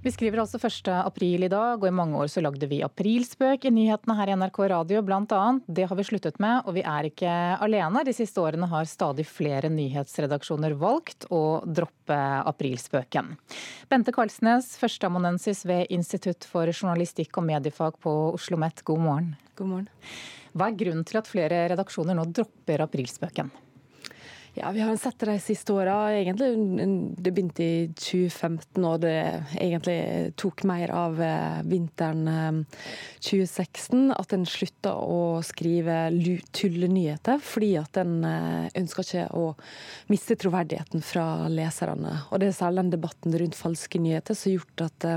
Vi skriver altså 1. april i dag, og i mange år så lagde vi aprilspøk i nyhetene her i NRK Radio bl.a. Det har vi sluttet med, og vi er ikke alene. De siste årene har stadig flere nyhetsredaksjoner valgt å droppe aprilspøken. Bente Karlsnes, førsteamanuensis ved Institutt for journalistikk og mediefag på Oslo OsloMet, god morgen. God morgen. Hva er grunnen til at flere redaksjoner nå dropper aprilspøken? Ja, Vi har sett det de siste åra. Det begynte i 2015, og det egentlig tok mer av eh, vinteren 2016 eh, at en slutta å skrive tullenyheter, fordi at en eh, ønska ikke å miste troverdigheten fra leserne. Og Det er særlig den debatten rundt falske nyheter som har gjort at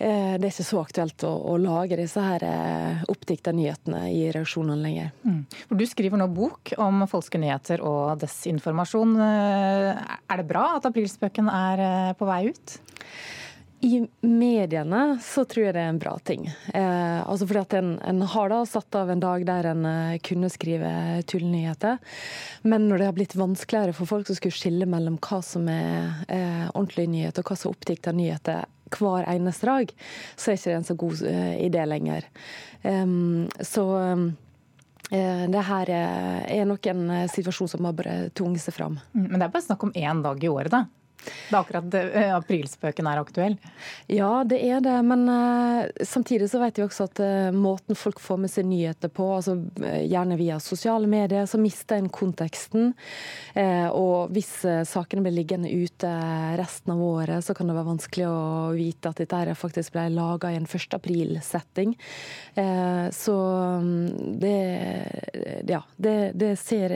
det er ikke så aktuelt å, å lage disse her eh, oppdikta nyhetene i reaksjonene lenger. Mm. Du skriver nå bok om falske nyheter og desinformasjon. Eh, er det bra at aprilspøken er på vei ut? I mediene så tror jeg det er en bra ting. Eh, altså fordi at en, en, har da satt av en dag der en kunne skrive tullnyheter. Men når det har blitt vanskeligere for folk som skulle skille mellom hva som er eh, ordentlige nyheter og hva som er oppdikta nyheter hver eneste dag, så er ikke det en så god uh, idé lenger. Så um, det her er nok en situasjon som har bare tvunget seg fram. Mm, men det er bare snakk om én dag i året, da? Det er akkurat uh, aprilspøken er aktuell? Ja, det er det. Men uh, samtidig så vet vi også at uh, måten folk får med seg nyheter på, altså gjerne via sosiale medier, så mister en konteksten. og hvis sakene blir liggende ute resten av året, så kan det være vanskelig å vite at dette faktisk ble laga i en 1. april-setting. så um, det, ja, det, det, ser,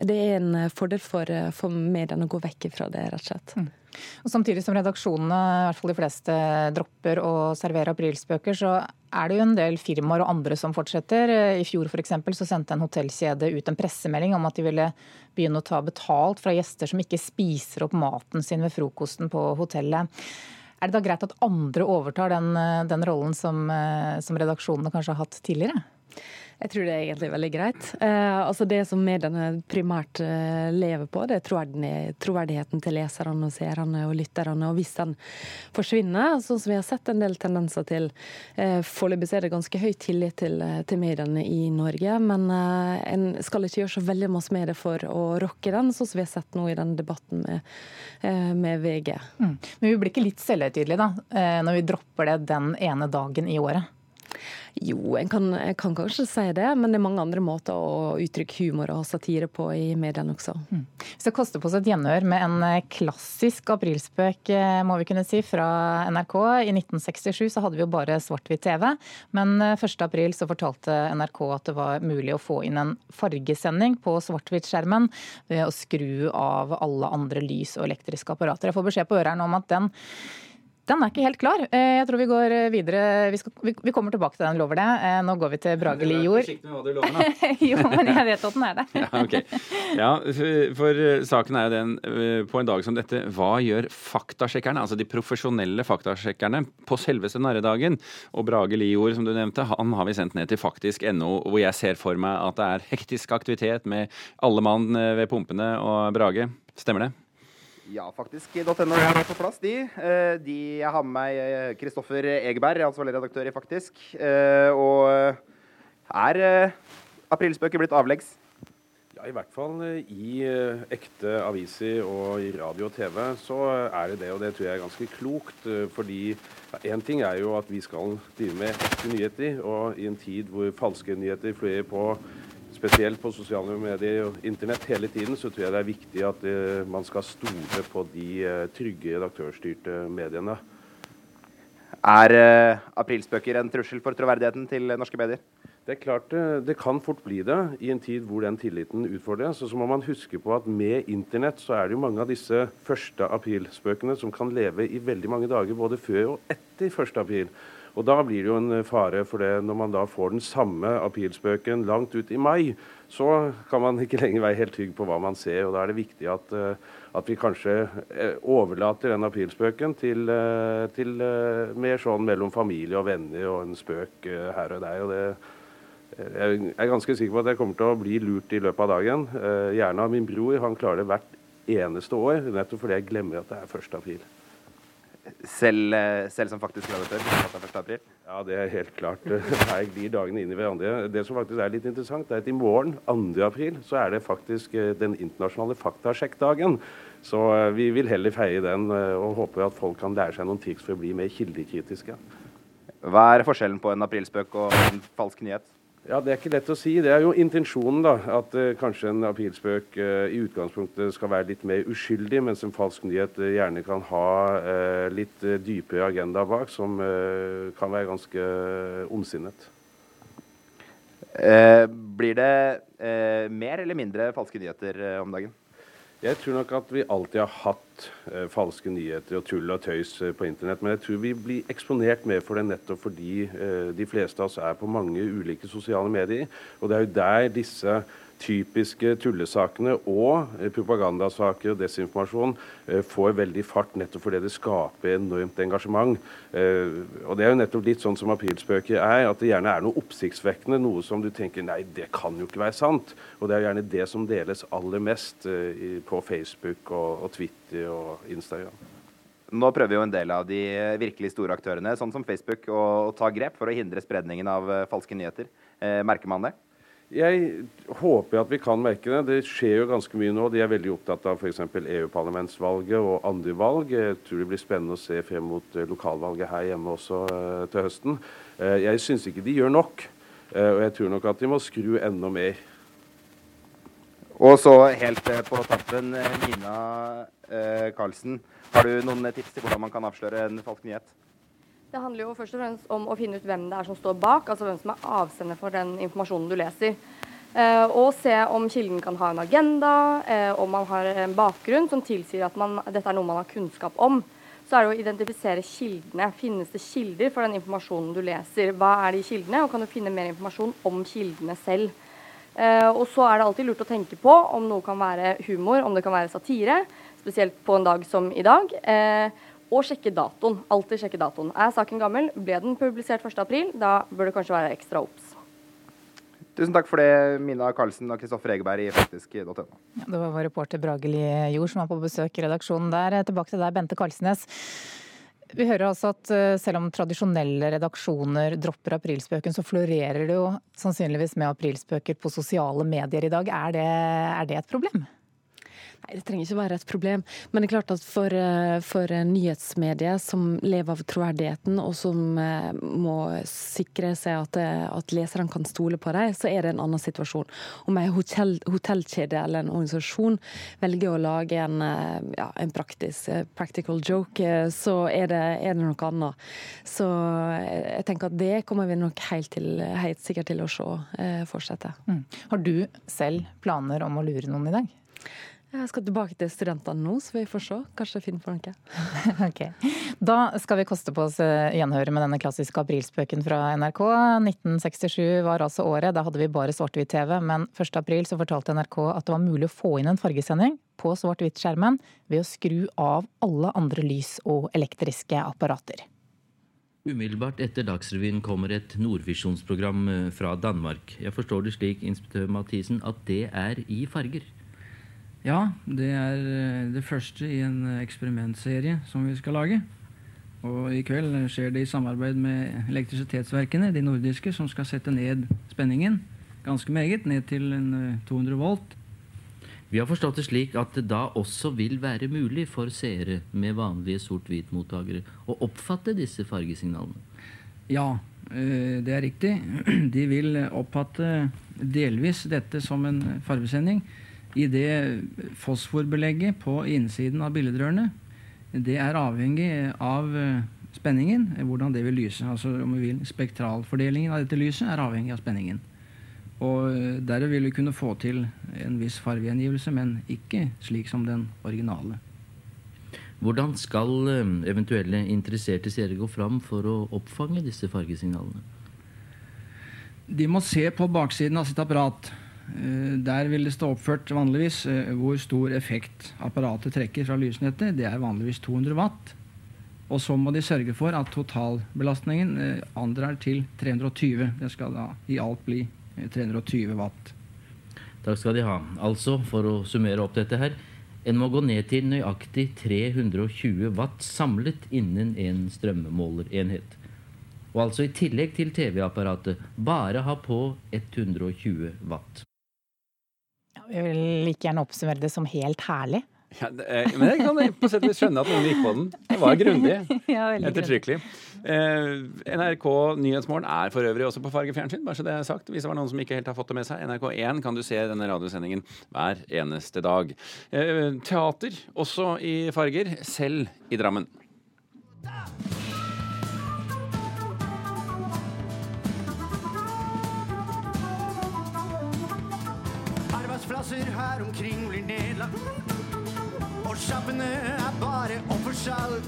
det er en fordel for, for mediene å gå vekk fra det, rett og slett. Og Samtidig som redaksjonene, i hvert fall de fleste, dropper å servere aprilspøker, så er det jo en del firmaer og andre som fortsetter. I fjor for eksempel, så sendte en hotellkjede ut en pressemelding om at de ville begynne å ta betalt fra gjester som ikke spiser opp maten sin ved frokosten på hotellet. Er det da greit at andre overtar den, den rollen som, som redaksjonene kanskje har hatt tidligere? Jeg tror det er egentlig veldig greit. Eh, altså Det som mediene primært eh, lever på, det er troverdigheten til leserne og seerne og lytterne. Og hvis den forsvinner, sånn som vi har sett en del tendenser til eh, Foreløpig er det ganske høy tillit til, eh, til mediene i Norge, men eh, en skal ikke gjøre så veldig masse med det for å rokke den, sånn som vi har sett nå i den debatten med, eh, med VG. Mm. Men vi blir ikke litt selvhøytidelige da, når vi dropper det den ene dagen i året? Jo, en kan, kan, kanskje si det, men det er mange andre måter å uttrykke humor og satire på i mediene også. Mm. Hvis det koster på seg et gjenhør med en eh, klassisk aprilspøk, eh, må vi kunne si, fra NRK. I 1967 så hadde vi jo bare svart-hvitt TV, men 1. Eh, så fortalte NRK at det var mulig å få inn en fargesending på svart-hvitt-skjermen ved å skru av alle andre lys og elektriske apparater. Jeg får beskjed på øreren om at den den er ikke helt klar. Eh, jeg tror vi går eh, videre. Vi, skal, vi, kommer tilbake til den, lover det. Eh, nå går vi til Brage Li jord. Forsiktig med hva du lover nå. jo, men jeg vet at den er det. ja, okay. ja, for saken er jo den på en dag som dette. Hva gjør faktasjekkerne, altså de profesjonelle faktasjekkerne, på selveste narredagen? Og Brage Lijord, som du nevnte, han har vi sendt ned til faktisk.no, hvor jeg ser for meg at det er hektisk aktivitet med alle mann ved pumpene og Brage. Stemmer det? Ja, faktisk. .no er på plass, de. Eh, de. Jeg har med meg Kristoffer Egeberg, ansvarlig redaktør i Faktisk. Eh, og er aprilspøker blitt avleggs? Ja, I hvert fall i ekte aviser og i radio og TV så er det det. Og det tror jeg er ganske klokt. Fordi én ja, ting er jo at vi skal drive med ekte nyheter. Og i en tid hvor falske nyheter flyr på spesielt på sosiale medier og internett hele tiden, så tror jeg det er viktig at uh, man skal stole på de uh, trygge redaktørstyrte mediene. Er uh, aprilspøker en trussel for troverdigheten til norske medier? Det er klart det kan fort bli det i en tid hvor den tilliten utfordres. Og så må man huske på at med internett så er det jo mange av disse første aprilspøkene som kan leve i veldig mange dager både før og etter 1. april. Og Da blir det jo en fare for det når man da får den samme aprilspøken langt ut i mai. Så kan man ikke lenger være helt trygg på hva man ser. og Da er det viktig at, eh, at vi kanskje eh, overlater den aprilspøken til, eh, til mer sånn mellom familie og venner og en spøk her og der. og det jeg er ganske sikker på at jeg kommer til å bli lurt i løpet av dagen. Gjerne av min bror. Han klarer det hvert eneste år, nettopp fordi jeg glemmer at det er 1. april. Selv, selv som faktisk redaktør? hvis det 1. april? Ja, det er helt klart. Her glir dagene inn i hverandre. Det som faktisk er litt interessant, er at i morgen, 2. april, så er det faktisk den internasjonale faktasjekkdagen. Så vi vil heller feie den og håper at folk kan lære seg noen triks for å bli mer kildekritiske. Hva er forskjellen på en aprilspøk og en falsk nyhet? Ja, Det er ikke lett å si. Det er jo intensjonen, da. At uh, kanskje en aprilspøk uh, i utgangspunktet skal være litt mer uskyldig, mens en falsk nyhet uh, gjerne kan ha litt dypere agenda bak, som kan være ganske ondsinnet. blir det mer eller mindre falske nyheter om dagen? Jeg tror nok at vi alltid har hatt eh, falske nyheter og tull og tøys eh, på internett. Men jeg tror vi blir eksponert mer for det nettopp fordi eh, de fleste av oss er på mange ulike sosiale medier. Og det er jo der disse typiske tullesakene og eh, propagandasaker og desinformasjon eh, får veldig fart nettopp fordi det skaper enormt engasjement. Eh, og Det er jo nettopp litt sånn som aprilspøker er, at det gjerne er noe oppsiktsvekkende. Noe som du tenker nei, det kan jo ikke være sant. Og det er gjerne det som deles aller mest på Facebook og, og Twitter og Instagram. Nå prøver jo en del av de virkelig store aktørene, sånn som Facebook, å, ta grep for å hindre spredningen av falske nyheter. Merker man det? Jeg håper at vi kan merke det. Det skjer jo ganske mye nå. De er veldig opptatt av f.eks. EU-parlamentsvalget og andre valg. Jeg tror det blir spennende å se frem mot eh, lokalvalget her hjemme også uh, til høsten. Uh, jeg syns ikke de gjør nok. Og jeg tror nok at de må skru enda mer. Og så helt på tappen, Nina Karlsen. Har du noen tips til hvordan man kan avsløre en falsk nyhet? Det handler jo først og fremst om å finne ut hvem det er som står bak, altså hvem som er avsender for den informasjonen du leser. Eh, og se om kilden kan ha en agenda, eh, om man har en bakgrunn som tilsier at man, dette er noe man har kunnskap om. Så er det å identifisere kildene. Finnes det kilder for den informasjonen du leser? Hva er de kildene, og kan du finne mer informasjon om kildene selv? Eh, og så er det alltid lurt å tenke på om noe kan være humor, om det kan være satire. Spesielt på en dag som i dag. Eh, og sjekke datoen. Alltid sjekke datoen. Er saken gammel? Ble den publisert 1.4? Da bør det kanskje være ekstra obs. Tusen takk for det, Mina Karlsen og Kristoffer Egeberg i faktisk.no. Ja, det var vår reporter Brageli Jord som var på besøk i redaksjonen der. Tilbake til deg, Bente Karlsnes. Vi hører altså at eh, selv om tradisjonelle redaksjoner dropper aprilspøken, så florerer det jo sannsynligvis med aprilspøker på sosiale medier i dag. Er det, er det et problem? Nei, Det trenger ikke være et problem. Men det er klart at for, eh, for nyhetsmedier som lever av troverdigheten, og som eh, må sikre seg at, eh, at leserne kan stole på dem, så er det en annen situasjon. Om en hotell, hotellkjede eller en organisasjon velger å lage en, ja, en praktisk, practical joke, så er det, er det, noe annet. Så jeg tenker at det kommer vi nok helt, til, helt sikkert til å se fortsette. Mm. Har du selv planer om å lure noen i dag? Jeg skal tilbake til studentene nå, så vi får se. Kanskje jeg finner på noe. ok. Da skal vi koste på oss gjenhøret gjenhøre med denne klassiske aprilspøken fra NRK. 1967 var altså året. Da hadde vi bare svart-hvitt-TV. Men 1. april så fortalte NRK at det var mulig å få inn en fargesending på svart-hvitt-skjermen ved å skru av alle andre lys og elektriske apparater. Umiddelbart etter Dagsrevyen kommer et Nordvisjonsprogram eh, fra Danmark. Jeg forstår det slik, inspektør Mathisen, at det er i farger? Ja, det er eh, det første i en eh, eksperimentserie som vi skal lage. Og i kveld skjer det i samarbeid med elektrisitetsverkene, de nordiske, som skal sette ned spenningen ganske meget, ned til en 200 eh, volt. Vi har forstått det slik at det da også vil være mulig for seere med vanlige sort-hvit-mottakere å oppfatte disse fargesignalene? Ja, det er riktig. De vil oppfatte delvis dette som en fargesending i det fosforbelegget på innsiden av billedrørene, det er avhengig av eh, spenningen, hvordan det vil lyse. Altså om vi vil, Spektralfordelingen av dette lyset er avhengig av spenningen. Og eh, Derved vil vi kunne få til en viss fargegjengivelse, men ikke slik som den originale. Hvordan skal eh, eventuelle interesserte seere gå fram for å oppfange disse fargesignalene? De må se på baksiden av sitt apparat. Eh, der vil det stå oppført vanligvis eh, hvor stor effekt apparatet trekker fra lysnettet. Det er vanligvis 200 watt. Og så må de sørge for at totalbelastningen andrer til 320. Det skal da i alt bli 320 watt. Takk skal de ha. Altså, for å summere opp dette her. En må gå ned til nøyaktig 320 watt samlet innen en strømmålerenhet. Og altså i tillegg til TV-apparatet bare ha på 120 watt. Vi vil like gjerne oppsummere det som helt herlig. Ja, det, eh, men jeg kan på sett og vis skjønne at noen gikk på den. Det var grundig. Ja, Ettertrykkelig. Eh, NRK Nyhetsmorgen er for øvrig også på fargefjernsyn, bare så det er sagt. Hvis det var noen som ikke helt har fått det med seg. NRK1 kan du se denne radiosendingen hver eneste dag. Eh, teater også i farger, selv i Drammen. Arbeidsplasser her omkring blir nedlagt. Og sjappene er bare opp for salg.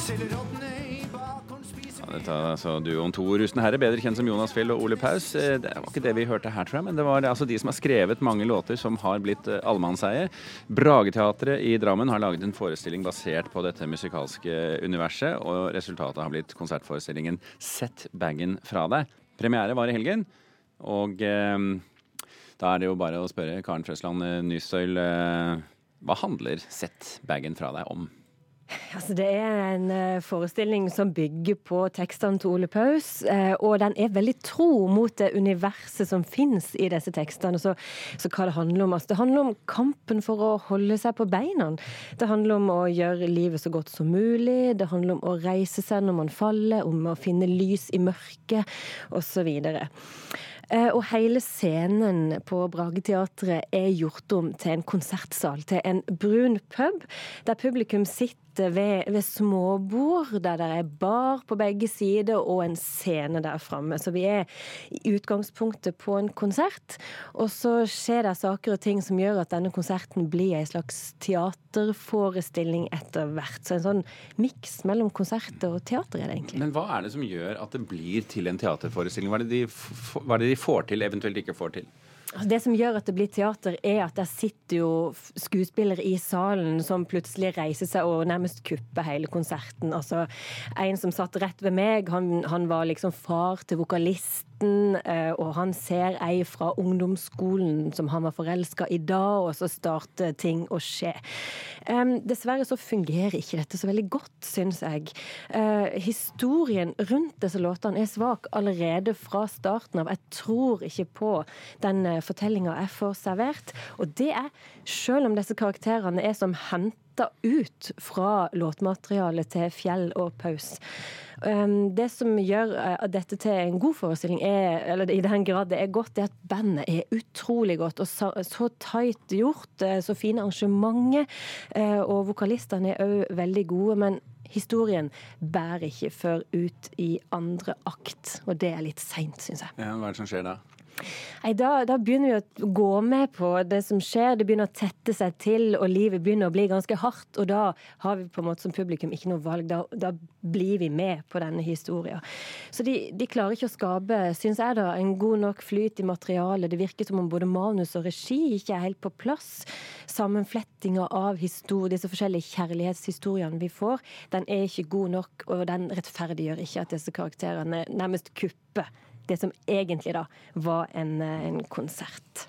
Selger rottene i bakgården, spiser Ja, dette er altså duoen To rustne herrer, bedre kjent som Jonas Fjell og Ole Paus. Eh, Det var ikke det vi hørte her, tror jeg, men det var altså de som har skrevet mange låter som har blitt eh, allemannseie. Brageteatret i Drammen har laget en forestilling basert på dette musikalske universet, og resultatet har blitt konsertforestillingen Sett bagen fra deg. Premiere var i helgen, og eh, da er det jo bare å spørre Karen Frøsland eh, Nystøyl, eh, hva handler Sett bagen fra deg om? Altså, det er en eh, forestilling som bygger på tekstene til Ole Paus, og den er veldig tro mot det universet som finnes i disse tekstene. Så, så hva det handler om? Altså, det handler om kampen for å holde seg på beina. Det handler om å gjøre livet så godt som mulig. Det handler om å reise seg når man faller, om å finne lys i mørket, osv. Eh, Og hele scenen på Brageteatret er gjort om til en konsertsal, til en brun pub, der publikum sitter ved, ved småbord, der det er bar på begge sider og en scene der framme. Så vi er i utgangspunktet på en konsert, og så skjer det saker og ting som gjør at denne konserten blir en slags teaterforestilling etter hvert. Så en sånn miks mellom konsert og teater er det egentlig. Men hva er det som gjør at det blir til en teaterforestilling? Hva er det de, hva er det de får til, eventuelt ikke får til? Altså, det som gjør at det blir teater, er at der sitter jo skuespillere i salen som plutselig reiser seg og nærmest kupper hele konserten. Altså, en som satt rett ved meg, han, han var liksom far til vokalist 18, eh, og han ser ei fra ungdomsskolen som han var forelska i da, og så starter ting å skje. Dessverre så fungerer ikke dette så veldig godt, syns jeg. Eh, historien rundt disse låtene er svak allerede fra starten av. Jeg tror ikke på den eh, fortellinga jeg får servert, og det er, sjøl om disse karakterene er som henter henta ut fra låtmaterialet til Fjell og Paus. Um, det som gjør uh, dette til en god forestilling, er, eller i den grad det er godt, er at bandet er utrolig godt og så, så tight gjort. uh, Så fine arrangementer. uh, Og vokalistene er òg veldig gode. men Historien bærer ikke før ut i andre akt, og det er litt seint, syns jeg. Ja, hva er det som skjer da? Nei, da, da begynner vi å gå med på det som skjer. Det begynner å tette seg til, og livet begynner å bli ganske hardt. Og da har vi på en måte som publikum ikke noe valg. Da, da blir vi med på denne historien. Så de, de klarer ikke å skape, syns jeg, da, en god nok flyt i materialet. Det virker som om både manus og regi ikke er helt på plass. Sammenflettinga av historie, disse forskjellige kjærlighetshistoriene vi får, den er ikke god nok, og den rettferdiggjør ikke at disse karakterene nærmest kupper det som egentlig da var en, eh, en konsert.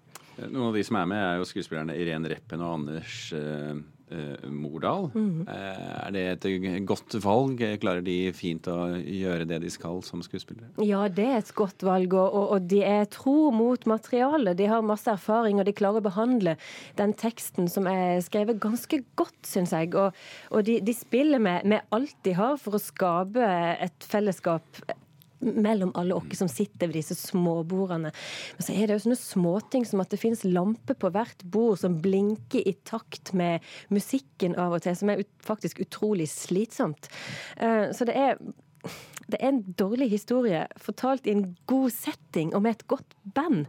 Noen av de som er med, er jo skuespillerne Irén Reppen og Anders eh, eh, Mordal. Eh, er det et godt valg? Klarer de fint å gjøre det de skal som skuespillere? Ja, det er et godt valg, og, og, og de er tro mot materialet. De har masse erfaring, og de klarer å behandle den teksten som er skrevet ganske godt, syns jeg. Og, og de, de spiller med, med alt de har for å skape et fellesskap mellom alle oss som sitter ved disse småbordene. Men så er det jo sånne småting som at det finnes lamper på hvert bord som blinker i takt med musikken av og til, som er ut, faktisk utrolig slitsomt. Eh, så det er det er en dårlig historie fortalt i en god setting og med et godt band.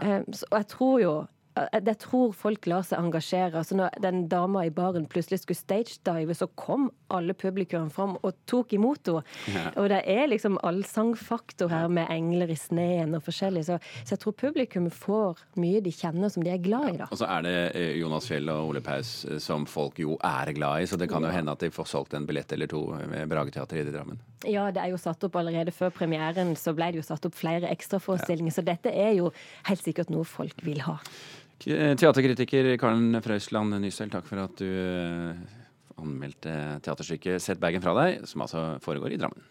Ja. så- Og jeg tror jo jeg tror folk lar seg engasjere. Altså når den dama i baren plutselig skulle stagedive, så kom alle publikum fram og tok imot henne. Ja. Og det er liksom allsangfaktor her med engler i sneen og forskjellig. Så, så jeg tror publikum får mye de kjenner som de er glad i, da. Og så er det eh, Jonas Fjell og Ole Paus eh, som folk jo er glad i, så det kan jo hende at de får solgt en billett eller to ved Brageteatret i Drammen. Ja, det er jo satt opp allerede før premieren, så ble det jo satt opp flere ekstraforestillinger. Så dette er jo helt sikkert noe folk vil ha. K- Teaterkritiker Karen Frøysland Nysel, takk for at du eh, anmeldte teaterstykket 'Sett bagen fra deg', som altså foregår i Drammen.